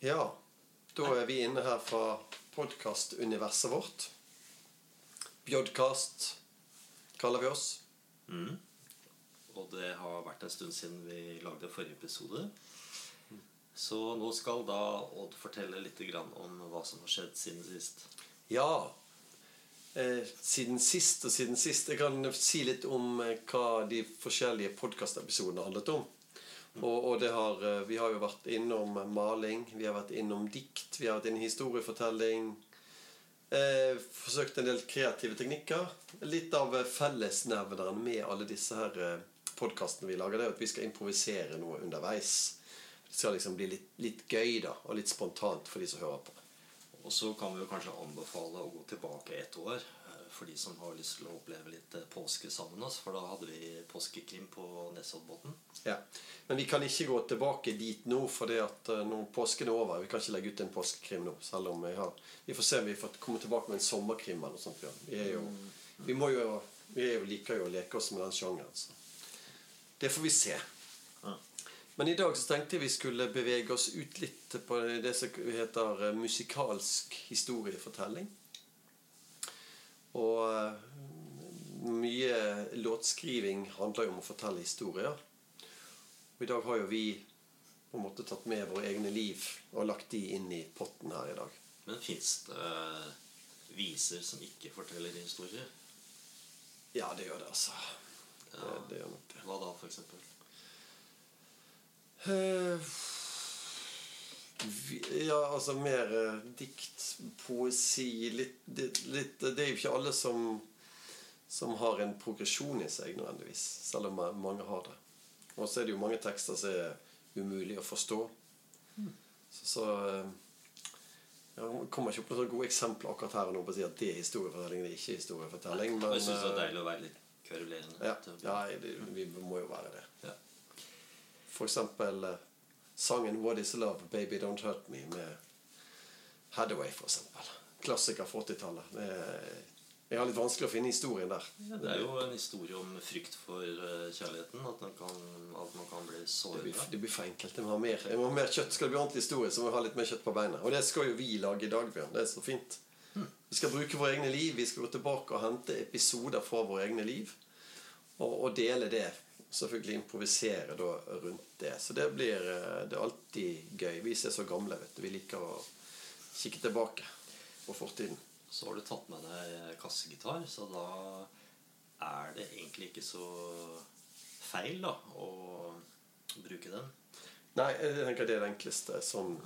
Ja, da er vi inne her fra podkastuniverset vårt. Bjodcast kaller vi oss. Mm. Og det har vært en stund siden vi lagde forrige episode. Så nå skal da Odd fortelle litt om hva som har skjedd siden sist. Ja. Eh, siden sist og siden sist Jeg kan si litt om eh, hva de forskjellige podkastepisodene handlet om. Og, og har, eh, vi har jo vært innom maling, vi har vært innom dikt, vi har vært innom historiefortelling. Eh, forsøkt en del kreative teknikker. Litt av fellesnevneren med alle disse her eh, podkastene vi lager, det er at vi skal improvisere noe underveis. Det skal liksom bli litt, litt gøy da, og litt spontant for de som hører på. Og så kan vi jo kanskje anbefale å gå tilbake ett år for de som har lyst til å oppleve litt eh, påske sammen med oss. For da hadde vi påskekrim på Nesoddbotn. Ja. Men vi kan ikke gå tilbake dit nå, for eh, når påsken er over Vi kan ikke legge ut en påskekrim nå. Selv om vi har Vi får se om vi får komme tilbake med en sommerkrim eller noe sånt. Ja. Vi er jo Vi må jo Vi er jo, liker jo å leke oss med den sjangeren. Så. Det får vi se. Ja. Men i dag så tenkte jeg vi skulle bevege oss ut litt på det som heter eh, musikalsk historiefortelling. Og eh, mye låtskriving handler jo om å fortelle historier. Og i dag har jo vi på en måte tatt med våre egne liv og lagt de inn i potten her i dag. Men fins det viser som ikke forteller historier? Ja, det gjør det, altså. Det, det gjør nok det. Hva da, for eksempel? Eh, vi- Ja, altså mer eh, dikt, poesi litt, litt, Det er jo ikke alle som som har en progresjon i seg nødvendigvis, selv om mange har det. Og så er det jo mange tekster som er umulig å forstå. Så, så eh, Jeg kommer ikke opp med så gode eksempler akkurat her og nå på å si at det er historiefortelling, det er ikke historiefortelling. Men, jeg syns det er eh, deilig å være litt kverulerende. ja, ja det, vi må jo være det. Ja. For eksempel sangen 'What Is Love, Baby Don't Hurt Me' med Hathaway, eksempel. Klassiker fra 80-tallet. Er- Jeg har litt vanskelig å finne historien der. Ja, det er jo en historie om frykt for eh, kjærligheten. At, kan, at man kan bli Det blir, det blir for enkelt. Jeg må ha mer, jeg må ha mer kjøtt. Skal det bli ordentlig historie, så må vi ha litt mer kjøtt på beina. Og det skal jo vi lage i dag, Bjørn. Det er så fint. Vi skal bruke våre egne liv. Vi skal gå tilbake og hente episoder fra våre egne liv. Og, og dele det. Selvfølgelig improvisere da rundt det. Så det blir eh, det er alltid gøy. Vi som er så gamle, vet du. Vi liker å kikke tilbake på fortiden. Så har du tatt med deg kassegitar, så da er det egentlig ikke så feil da å bruke den. Nei, jeg tenker det er det enkleste. Sånn,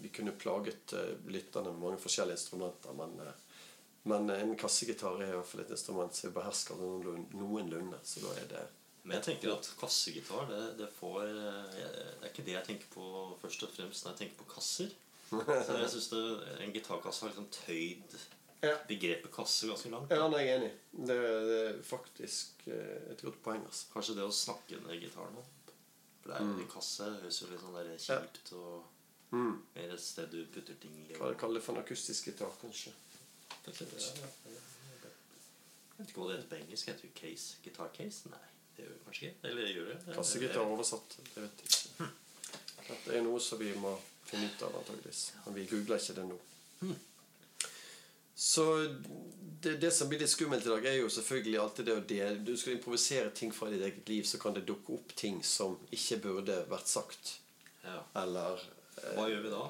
vi kunne plaget eh, lytterne med mange forskjellige instrumenter, men, eh, men en kassegitar er i hvert fall et instrument som vi behersker noenlunde, noenlunde. Så da er det Men jeg tenker at kassegitar, det, det får eh, Det er ikke det jeg tenker på først og fremst når jeg tenker på kasser. Så jeg synes det, En gitarkasse har liksom tøyd Ja. begrepet kasse ganske langt. Ja, nei, jeg er enig. Det, det er faktisk eh, et godt poeng. Altså. Kanskje det å snakke ned gitaren opp. For det er jo en kasse. Høres jo litt sånn der kjipt og Mm. mer et sted du putter ting i. Hva kaller det for en akustisk gitar, kanskje? Jeg vet ikke hva det heter på engelsk. Heter det case? Guitar case? Nei, det gjør vi kanskje ikke. Eller gjør det? er oversatt. Det vet jeg ikke. Dette er noe som vi må finne ut av, antageligvis. Men vi googler ikke det nå. Så det, det som blir litt skummelt i dag, er jo selvfølgelig alltid det å dele Du skal improvisere ting fra ditt eget liv, så kan det dukke opp ting som ikke burde vært sagt. Ja. Eller eh, Hva gjør vi da?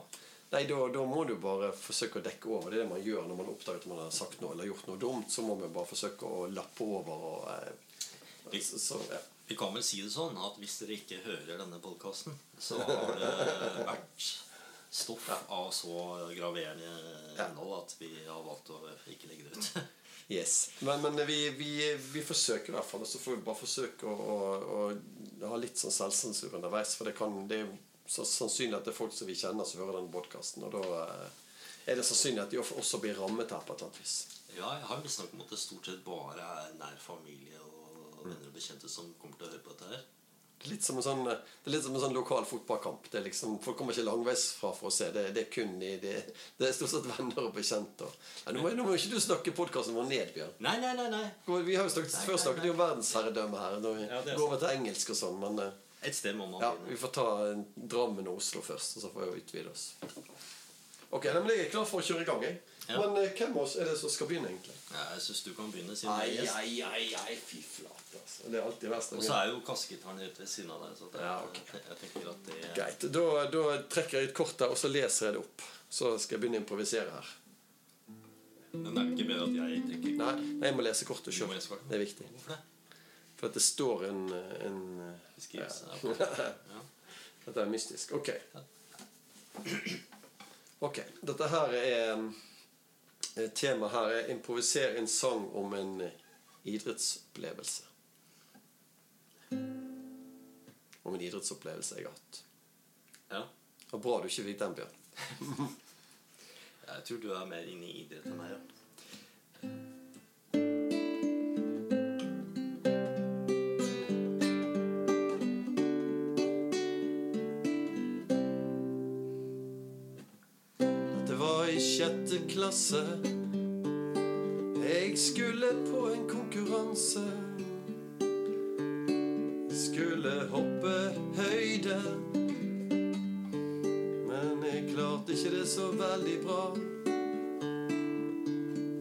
Nei, da, da må du bare forsøke å dekke over. Det er det man gjør når man oppdager at man har sagt noe eller gjort noe dumt. Så må man bare forsøke å lappe over og eh, så, så, ja. Vi kan vel si det sånn at hvis dere ikke hører denne podkasten, så har det vært stoff av så graverende innhold at vi har valgt å ikke legge det ut. Yes. Men, men vi, vi, vi forsøker i hvert fall. Og så får vi bare forsøke å, å, å ha litt sånn selvsensur underveis. For det, kan, det er så sannsynlig at det er folk som vi kjenner, som hører denne podkasten. Og da eh, er det sannsynlig at de også blir rammet her på et eller annet vis. Ja, jeg har visstnok om at det stort sett bare er nær familie og venner og bekjente som kommer til å høre på dette her. Det er litt som en sånn, det er litt som en sånn lokal fotballkamp. Det er liksom, folk kommer ikke langveis fra for å se. Det, det er kun i det, det er stort sett venner og bekjente. Ja, nå, må, nå må ikke du snakke podkasten vår ned, Bjørn. Nei, nei, nei, nei. Vi har jo snakket, Nei, Før snakket vi nei. om verdensherredømme her. Når vi Ja, går over til engelsk og sånn. Men eh, Et sted må man Ja, vi får ta en Drammen og Oslo først, og så får vi utvide oss. Ok, nei, men Jeg er klar for å kjøre i gang. jeg. Ja. Men eh, hvem av oss er det som skal begynne, egentlig? Ja, jeg syns du kan begynne, siden Ai, jeg er gjest. ai, ai, ai, fy flate, altså. Det er alltid verst. Og så er jo kassegitaren rett ved siden av deg. Så det, Ja, ok. jeg, jeg tenker at det Greit. Da, da trekker jeg ut kortet, og så leser jeg det opp. Så skal jeg begynne å improvisere her. Men det er jo ikke bedre at jeg trekker Nei, nei, jeg må lese kortet Du sjøl. lese kortet. Det er viktig. Hvorfor det? For at det står en, en Beskrivelse. Ja. Dette er mystisk. Ok. Ok. Dette her er eh, Temaet her er 'improviser en sang om en eh, idrettsopplevelse'. Om en idrettsopplevelse jeg har hatt. ja. Og bra du ikke fikk den, Bjørn. Jeg tror du er mer inne i idrett enn meg. Ja. Klasse. Jeg skulle på en konkurranse. Skulle hoppe høyde. Men jeg klarte ikke det så veldig bra.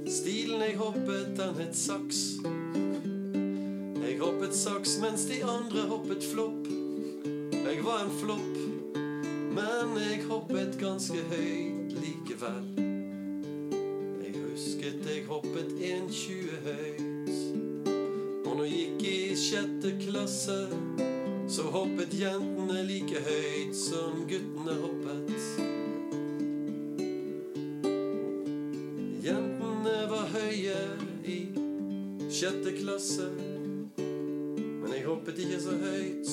Stilen jeg hoppet, den het saks. Jeg hoppet saks mens de andre hoppet flopp. Jeg var en flopp. Men jeg hoppet ganske høyt likevel. Hoppet 1,20 høyt. Og når jeg gikk i sjette klasse, så hoppet jentene like høyt som guttene hoppet. Jentene var høye i sjette klasse. Men jeg hoppet ikke så høyt.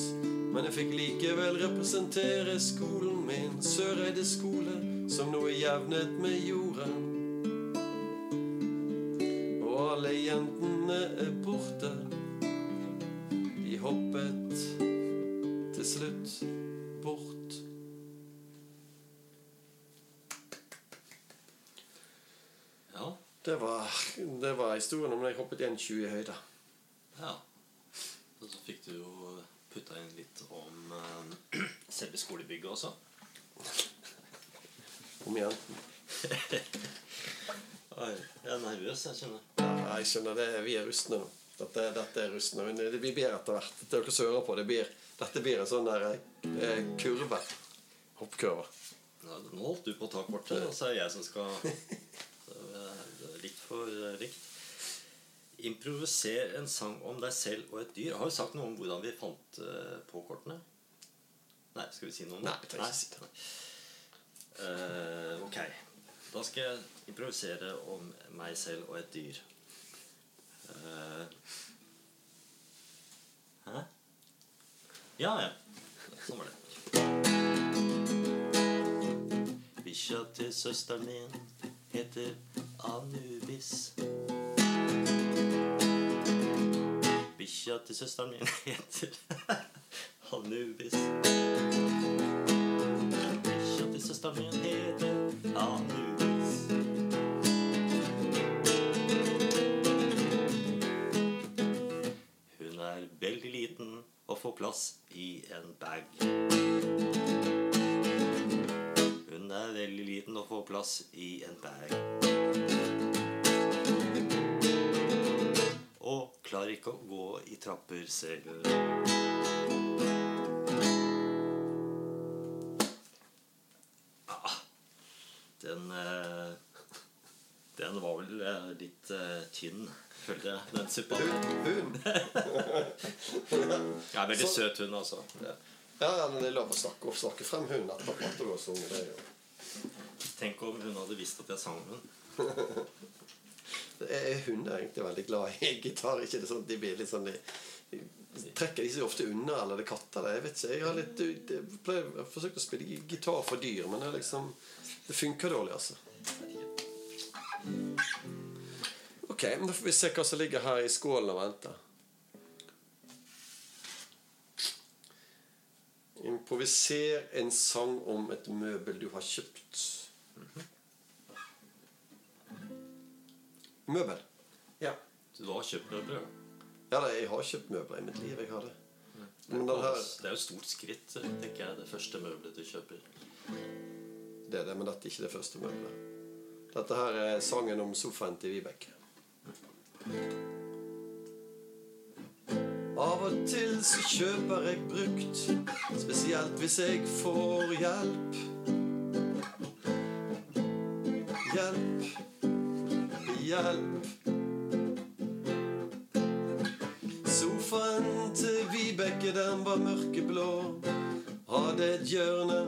Men jeg fikk likevel representere skolen min, Søreide skole, som nå er jevnet med jorden. Historien om da jeg hoppet 1,20 i høyde. Ja. Og så fikk du jo putta inn litt om uh, selve skolebygget også. Om igjen. Oi, jeg er nervøs, jeg kjenner. Ja, jeg skjønner det. Vi er rustne nå. Dette, dette er rustne. Men det blir bedre etter hvert. Dere som hører på, det blir, dette blir en sånn der eh, kurve. Hoppkurve. Ja, nå holdt du på å ta kortet, og så er det jeg som skal så eh, Det er litt for eh, likt. Improviser en sang om deg selv og et dyr. Har vi sagt noe om hvordan vi fant eh, på kortene? Nei, skal vi si noe om det? Nei, jeg Uh, ok. Da skal jeg improvisere om meg selv og et dyr. Uh, hæ? Ja, ja. Sånn var det. Bikkja til søsteren min heter Anubis. Bikkja til søsteren min heter Anubis. Bikkja til søsteren min heter Anubis. Hun er veldig liten og får plass i en bag. Hun er veldig liten og får plass i en bag. Ikke å gå i trapper selv. Ah, den eh, Den var vel eh, litt eh, tynn, følte jeg, den suppa. Hund. Ja, veldig søt hund, altså. Ja, ja, men det er lov å snakke, å snakke frem hund etterpå at du har sunget. Det Tenk om hun hadde visst at jeg sang hund. det Hunder er egentlig veldig glad i gitar. Ikke det sånn de blir litt sånn de, Trekker de seg ofte unna, eller det er katter? Jeg vet ikke. Jeg har litt jeg pleier, jeg har forsøkt å spille gitar for dyr, men det liksom Det funker dårlig, altså. Ok, men Da får vi se hva som ligger her i skålen og venter. Improviser en sang om et møbel du har kjøpt. Møbel. Ja. Du har kjøpt møbler? Ja, da, jeg har kjøpt møbler i mitt liv. Jeg har det. Men er, her, Det er jo et stort skritt, tenker jeg, det første møbelet du kjøper. det er det, men dette er ikke det første møbelet. Dette her er sangen om sofaen til Vibeke. Av og til så kjøper jeg brukt, spesielt hvis jeg får hjelp. Hjelp, hjelp. Sofaen til Vibeke, den var mørkeblå. Hadde et hjørne,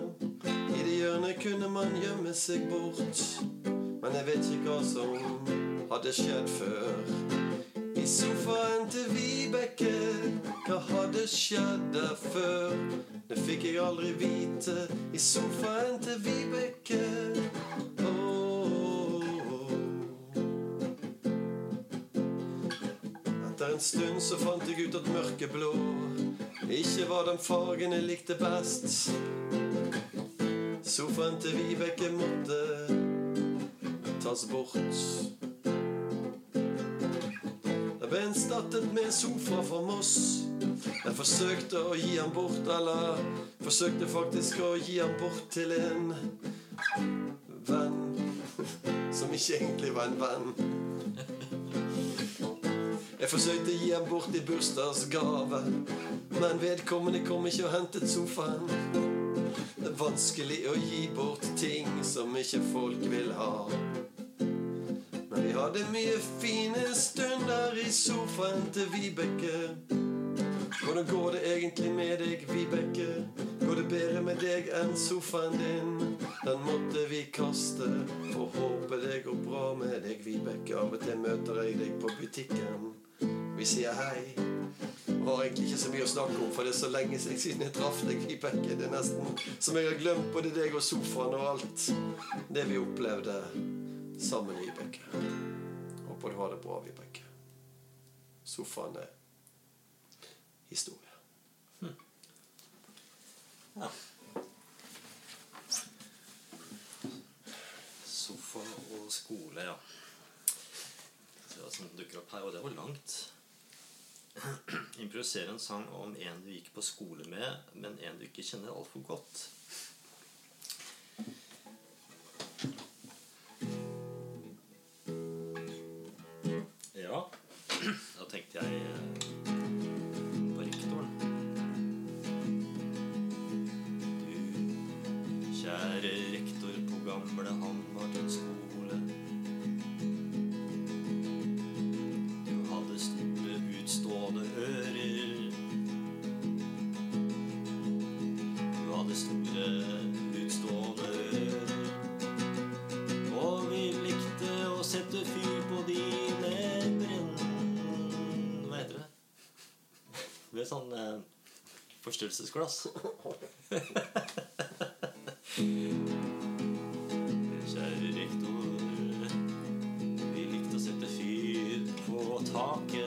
i det hjørnet kunne man gjemme seg bort. Men jeg vet ikke hva som hadde skjedd før. I sofaen til Vibeke, hva hadde skjedd der før? Det fikk jeg aldri vite i sofaen til Vibeke. Stund så fant jeg ut at mørkeblå ikke var den fargen jeg likte best. Sofaen til Vibeke måtte tas bort. Jeg ble erstattet med en sofa fra Moss. Jeg forsøkte å gi han bort, eller forsøkte faktisk å gi han bort til en venn som ikke egentlig var en venn. Jeg forsøkte å gi ham bort i bursdagsgave, men vedkommende kom ikke og hentet sofaen. Det er vanskelig å gi bort ting som ikke folk vil ha. Men vi hadde mye fine stunder i sofaen til Vibeke. Hvordan går det egentlig med deg, Vibeke? Går det bedre med deg enn sofaen din? Den måtte vi kaste. For håpe det går bra med deg, Vibeke. Av og til møter jeg deg på butikken. Vi sier hei. Det var egentlig ikke så mye å snakke om, for det er så lenge siden jeg traff deg, Vibeke. Det er nesten som jeg har glemt både deg og sofaen og alt det vi opplevde sammen, Vibeke. Håper du har det bra, Vibeke. Sofaen er historie. Ja. Sofa og skole, ja. Det som dukker opp her. Og det var langt. Improvisere en sang om en du gikk på skole med, men en du ikke kjenner altfor godt. Med sånn eh, forstørrelsesglass. Kjære rektor, vi likte å sette fyr på taket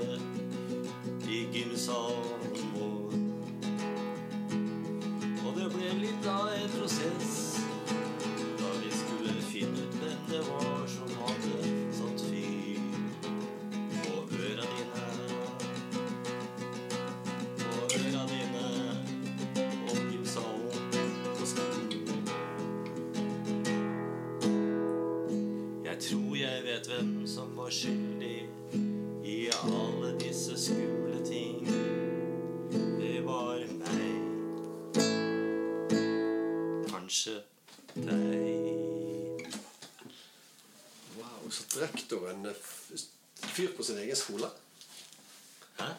Rektoren fyr på sin egen skole? Hæ?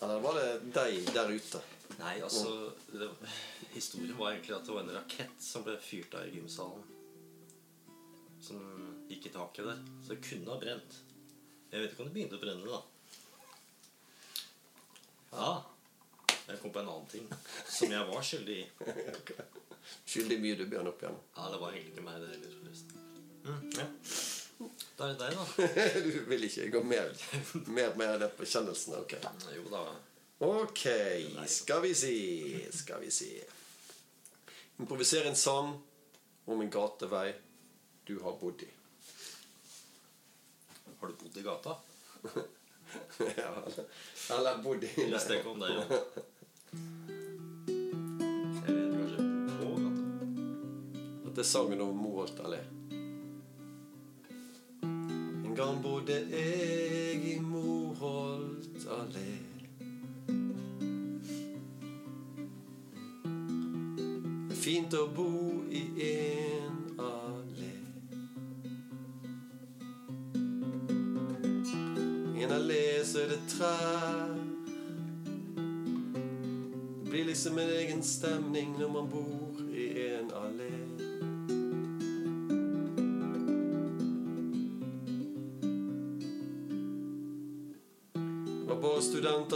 Eller var det deg der ute? Nei, altså det, Historien var egentlig at det var en rakett som ble fyrt av i gymsalen. Som gikk i taket der. Så det kunne ha brent. Jeg vet ikke om det begynte å brenne, da. Ja. Jeg kom på en annen ting som jeg var skyldig i. Skyldig mye du bjørn opp igjen. Ja, det var egentlig ikke meg, det heller. forresten. Mm, ja. Da er det deg, da. du vil ikke gå mer, mer med på bekjennelsen? Ok. Jo da. Ok, skal vi si Skal vi si Improvisere en sang om en gatevei du har bodd i. Har du bodd i gata? ja. Eller bodd i Eller stekk om Det ja. Dette er sangen om Moholt allé. Gang bodde jeg i Moholt allé. Det er fint å bo i en allé. I en allé så er det trær. Det blir liksom en egen stemning når man bor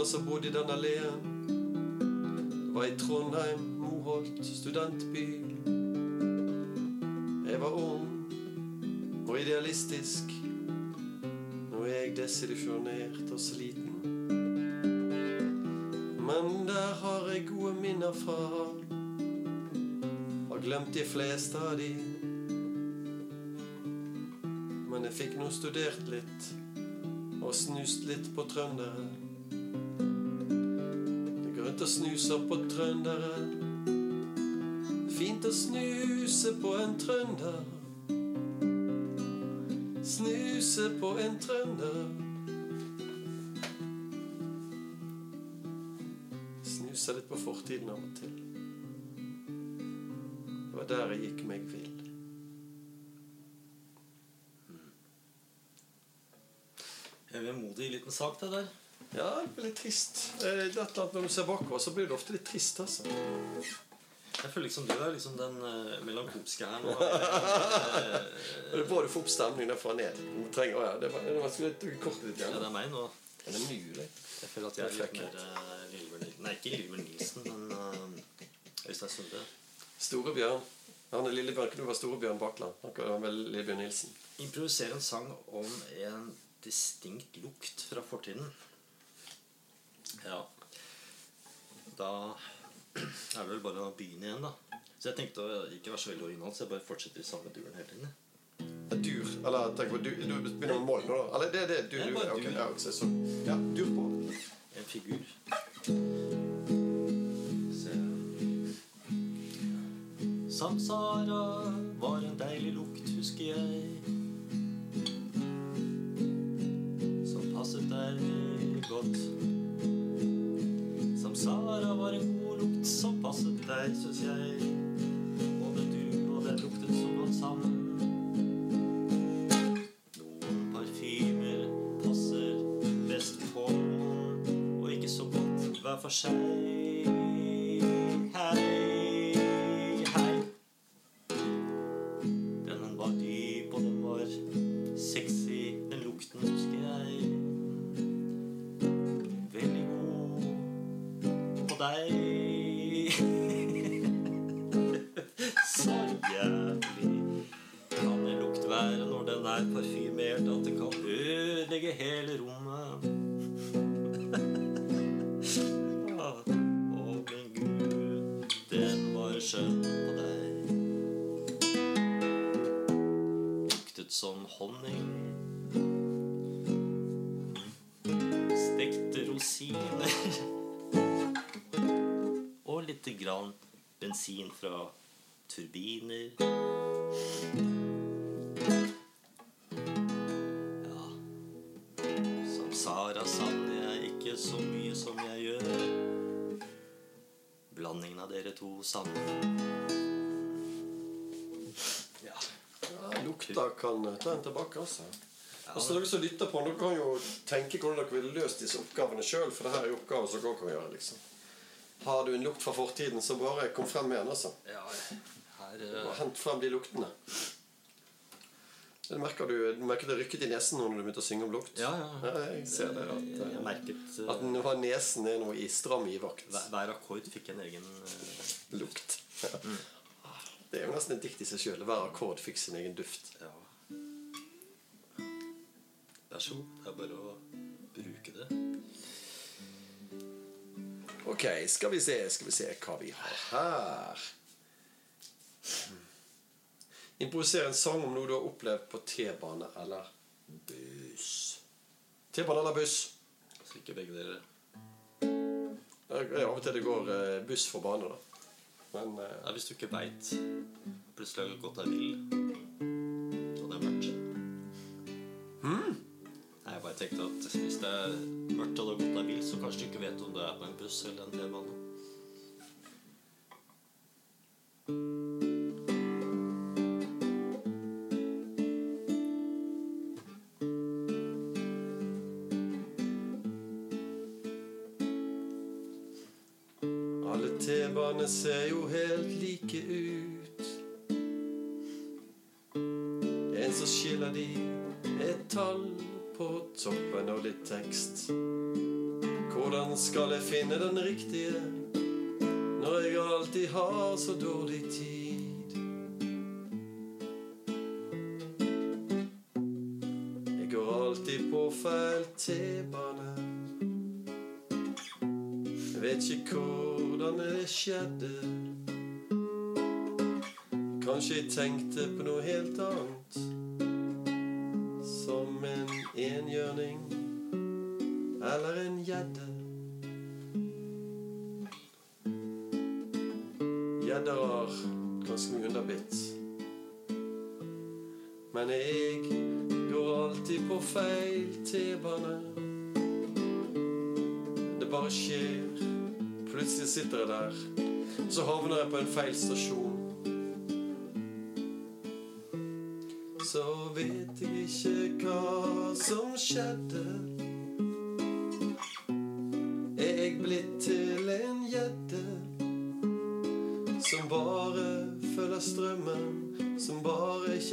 studenter som bodde i den alleen. Det var i Trondheim, Moholt studentby. Jeg var ung og idealistisk. Nå er jeg desillusjonert og sliten. Men der har jeg gode minner fra. Har glemt de fleste av de. Men jeg fikk nå studert litt og snust litt på trøndere. Jeg snuse på trøndere. Fint å snuse på en trønder. Snuse på en trønder. Snuse litt på fortiden av og til. Det var der jeg gikk meg vill. En vemodig liten sak, det der. Ja, det blir litt trist. Eh, Det er Når du ser bakover, så blir det ofte litt trist. altså. Jeg føler liksom du er liksom den uh, melankolske her nå. Eh, Det er bra du får opp stemningen derfra ned. Du trenger, å ja, det var, det var skulle litt litt ja, det er meg nå. Er det mulig? Jeg føler at jeg er litt mer uh, Lillebjørn Nilsen. Nei, ikke Lillebjørn Nilsen, men uh, Øystein Sunde. Storebjørn. Han er Lillebjørn. Du var Storebjørn Bakland. Han var Lillebjørn Nilsen. Improvisere en sang om en distinkt lukt fra fortiden. Ja. Da er det vel bare å begynne igjen, da. Så jeg tenkte å ikke være så veldig original, så jeg bare fortsetter i samme duren hele tiden. Dur. Eller tenk på, du, du begynner med mål nå, da. Eller det er det. Du, du, bare ja, ok, dur. ja, okay, så, ja, dur på. En figur. Se. Samsara var en deilig lukt, husker jeg. Som passet deg godt. Samsara var en god lukt som passet deg, syns jeg. Både du og den luktet så godt sammen. Noen parfymer passer best på og ikke så godt hver for seg. Turbiner. Ja Som Sara savner jeg ikke så mye som jeg gjør. Blandingen av dere to savner Ja. Ja, lukta kan ta en tilbake, altså. Ja, altså, dere som lytter på, dere kan jo tenke hvordan dere ville løst disse oppgavene sjøl, for det her er oppgaver som dere kan gjøre, liksom. Har du en lukt fra fortiden, så bare kom frem med den, altså. ja Og eh, hent frem de luktene. Det merker du, du merker det rykket i nesen nå når du begynte å synge om lukt. Ja, ja. Ja, jeg ser det. At, Jeg jeg merket eh, at den har nesen er noe i stram i vakt. hver, hver akkord fikk en egen uh, Lukt. Det er jo nesten et dikt i seg sjøl. Hver akkord fikk sin egen duft. Ja. Vær så god. Det er bare å bruke det. Ok, skal vi se, skal vi se hva vi har her. Improvisere en sang om noe du har opplevd på T-bane eller buss. T-bane eller buss? Sikkert ikke begge dere Det er av og til det går eh, buss for bane, da. Men eh, Nei, Hvis du ikke veit plutselig har gått deg vill, og det er mørkt. Nei, Jeg bare tenkte at hvis det er mørkt og du har gått deg vill, så kanskje du ikke vet om du er på en buss eller en T-bane. Hvordan skal jeg finne den riktige når jeg alltid har så dårlig tid? Jeg går alltid på feil T-bane. Jeg vet ikke hvordan det skjedde. Kanskje jeg tenkte på noe helt annet. Jeg går alltid på feil T-bane. Det bare skjer. Plutselig sitter jeg der. Så havner jeg på en feil stasjon. Så vet jeg ikke hva som skjedde.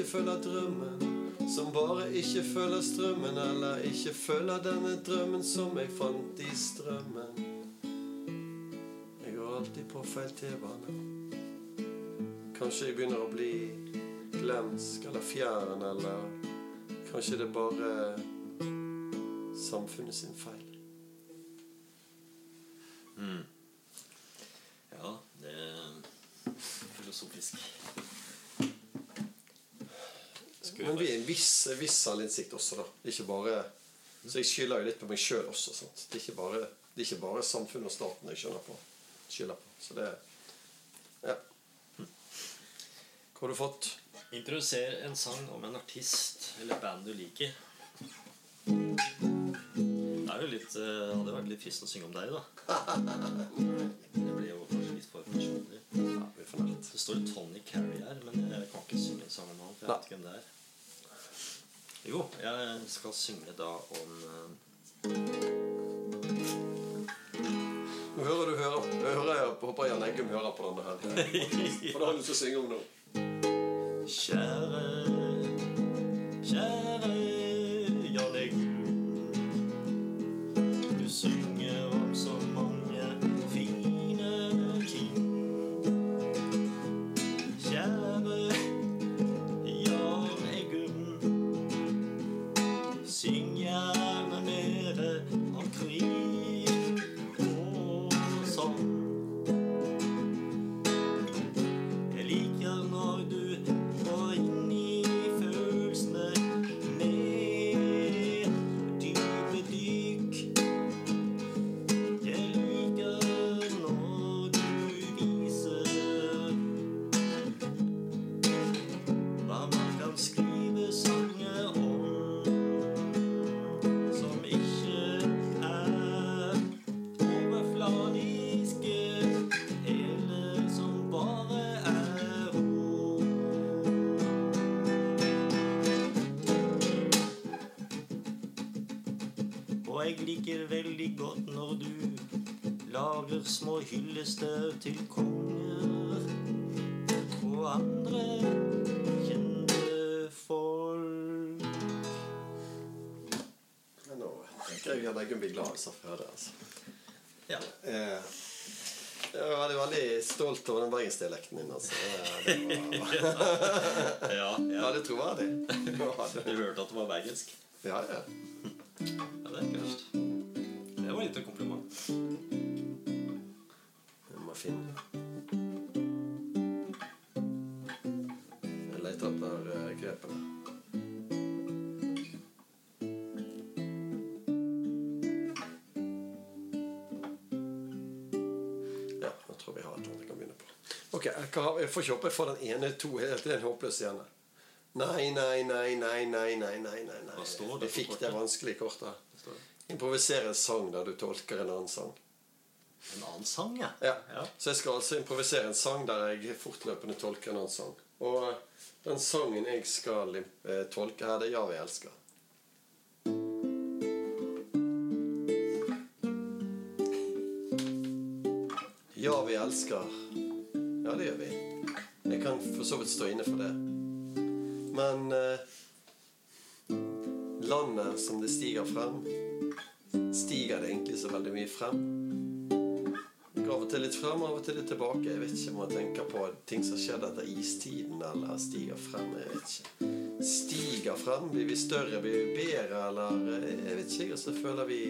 Følger drømmen? Som bare ikke følger strømmen, eller ikke følger denne drømmen som jeg fant i strømmen. Jeg går alltid på feil T-bane. Kanskje jeg begynner å bli glemsk eller fjern, eller kanskje det er bare samfunnet sin feil. Ja, det er filosofisk. Skulle Men vi er en viss, viss selvinnsikt også, da. Ikke bare Så jeg skylder jo litt på meg sjøl også. Sant? Det er ikke bare, det er ikke bare samfunnet og staten jeg skylder på. skylder på. Så det Ja. Hva har du fått? Introduser en sang om en artist eller band du liker. Det er jo litt, eh, hadde vært litt fristende å synge om deg, da. Det blir jo kanskje litt for personlig. Ja, vi får nett. Det står Tony Carey her, men jeg kan ikke synge en sang om han. For jeg vet ikke hvem det er. Jo, jeg skal synge da om Nå hører du hører, jeg hører jeg håper Jan Eggum hører på denne her. For det har du lyst til å synge om nå. Kjære, kjære det. altså. Ja. Eh, Jeg er veldig, veldig stolt over den bergensdialekten din. altså. Det, det var Ja, ja. veldig troverdig. Ja, Du det- hørte at det var bergensk? Ja, ja. Ja, det er ikke verst. Det var litt en kompliment. Jeg må finne jeg får ikke håpe jeg får den ene to helt til en håpløs igjen. Nei, nei, nei, nei, nei, nei, nei, nei, nei. Jeg fikk det vanskelige kortet. Improvisere en sang der du tolker en annen sang. En annen sang, ja. Ja. Ja. Så jeg skal altså improvisere en sang der jeg fortløpende tolker en annen sang. Og eh, den sangen jeg skal eh, tolke her, det er 'Ja, vi elsker'. Ja, vi elsker. Ja, det gjør vi. Jeg kan for så vidt stå inne for det. Men eh, landet som det stiger frem, stiger det egentlig så veldig mye frem. Går av og til litt frem, av og til litt tilbake. Jeg vet ikke om man tenker på ting som skjedde etter istiden, eller stiger frem. Jeg vet ikke. Stiger frem? Blir vi større? Blir vi bedre? Eller eh, Jeg vet ikke. Og så føler vi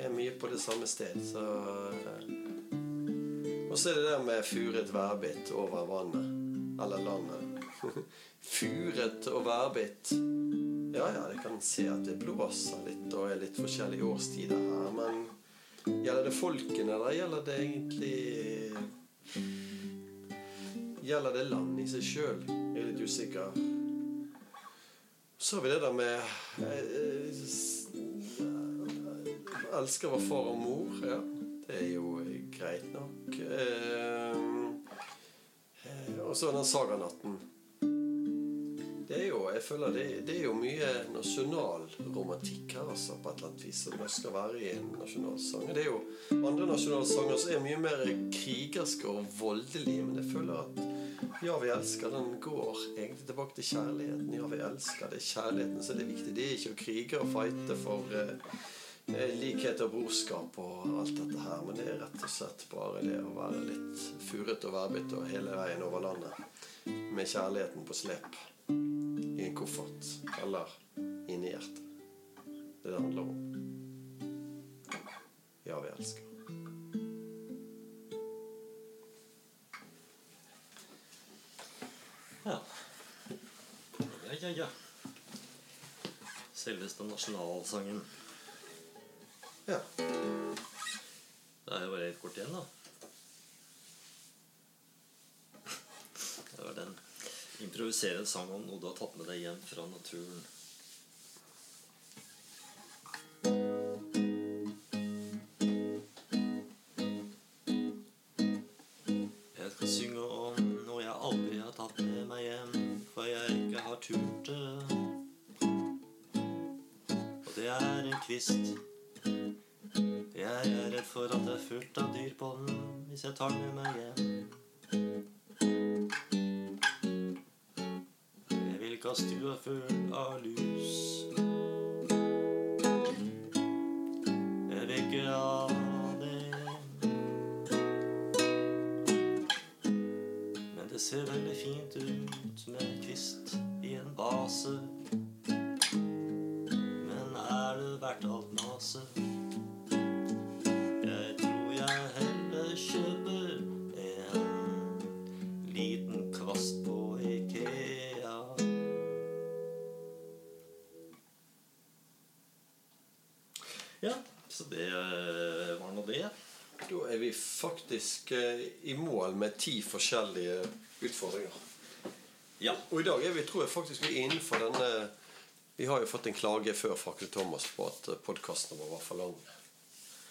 er mye på det samme sted. Så Og så er det det med furet værbitt over vannet. Eller landet. furet og værbitt. Ja, ja, jeg kan se at det blåser litt og er litt forskjellige årstider her, men Gjelder det folkene, eller gjelder det egentlig Gjelder det land i seg sjøl? Jeg er litt usikker. Så har vi det der med Jeg Elsker vår far og mor. Ja, det er jo greit nok. Eh, eh, og så den saganatten. Det er jo, jeg føler det, det er jo mye nasjonal romantikk her, altså, på et eller annet vis. Som det skal være i en nasjonalsang. Det er jo andre nasjonalsanger som er mye mer krigerske og voldelige, men jeg føler at Ja, vi elsker, den går egentlig tilbake til kjærligheten. Ja, vi elsker, det er kjærligheten som er det viktige. Det er ikke å krige og fighte for eh, likhet og brorskap og alt dette her, men det er rett og slett bare det å være litt furet og værbitt og hele veien over landet med kjærligheten på slep i en koffert eller inni hjertet. Det det handler om. Ja, vi elsker. Ja, ja, ja. Selveste nasjonalsangen. Ja. Det er jo bare helt kort igjen, da. Det var den. Improvisere en sang om noe du har tatt med deg hjem fra naturen. Faktisk eh, i mål med ti forskjellige utfordringer. Ja. Og i dag er vi, tror jeg faktisk vi er innenfor denne Vi har jo fått en klage før fra Knut Thomas på at podkasten vår var for lang.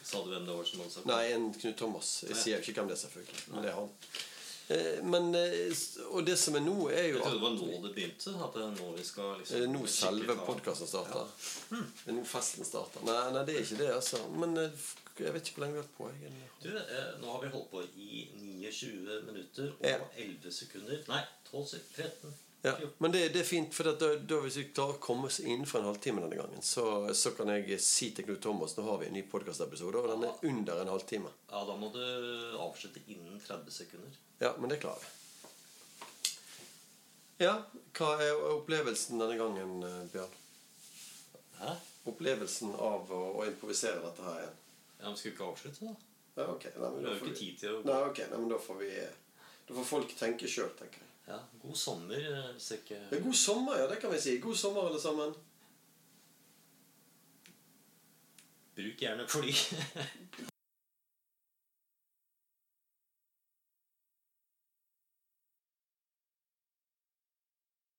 Sa du hvem det var som hadde sagt Nei, en Knut Thomas. Jeg sier jo ikke hvem det er, selvfølgelig. Men det er han. Eh, Men, eh, og det som er nå, er jo Jeg trodde det var nå det begynte. At det er nå vi skal liksom Er nå selve podkasten starter? Det er nå festen starter? Nei, nei, det er ikke det, altså. Men eh, jeg vet ikke hvor lenge vi har på. egentlig. Du, eh, nå har vi holdt på i 29 minutter og Ja. 11 sekunder. Nei, 12 sekunder. 13. Ja, men det, det er fint, for da, da hvis vi klarer å komme oss innenfor en halvtime denne gangen, så, så kan jeg si til Knut Thomas nå har vi en ny podkastepisode, og den er under en halvtime. Ja, da må du avslutte innen 30 sekunder. Ja, men det klarer vi. Ja, hva er opplevelsen denne gangen, eh, Bjørn? Hæ? Opplevelsen av å, å improvisere dette her igjen? Ja, men Skal vi ikke avslutte, da? Ja, ok. Nei, men da får vi... Nei, ok, nei, men da får vi Da får folk tenke sjøl, tenker jeg. Ja, God sommer, eh, hvis ikke Ja, god sommer, ja, det kan vi si. God sommer, alle sammen. Bruk gjerne fly.